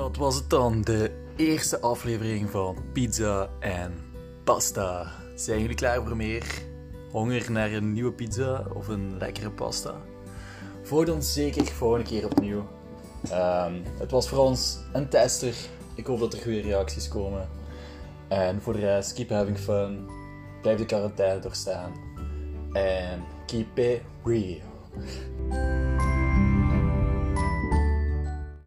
Dat was het dan, de eerste aflevering van Pizza en Pasta. Zijn jullie klaar voor meer? Honger naar een nieuwe pizza of een lekkere pasta? Voor ons zeker volgende keer opnieuw. Ehm, het was voor ons een tester. Ik hoop dat er goede reacties komen. En voor de rest, keep having fun. Blijf de quarantaine doorstaan. En keep it real.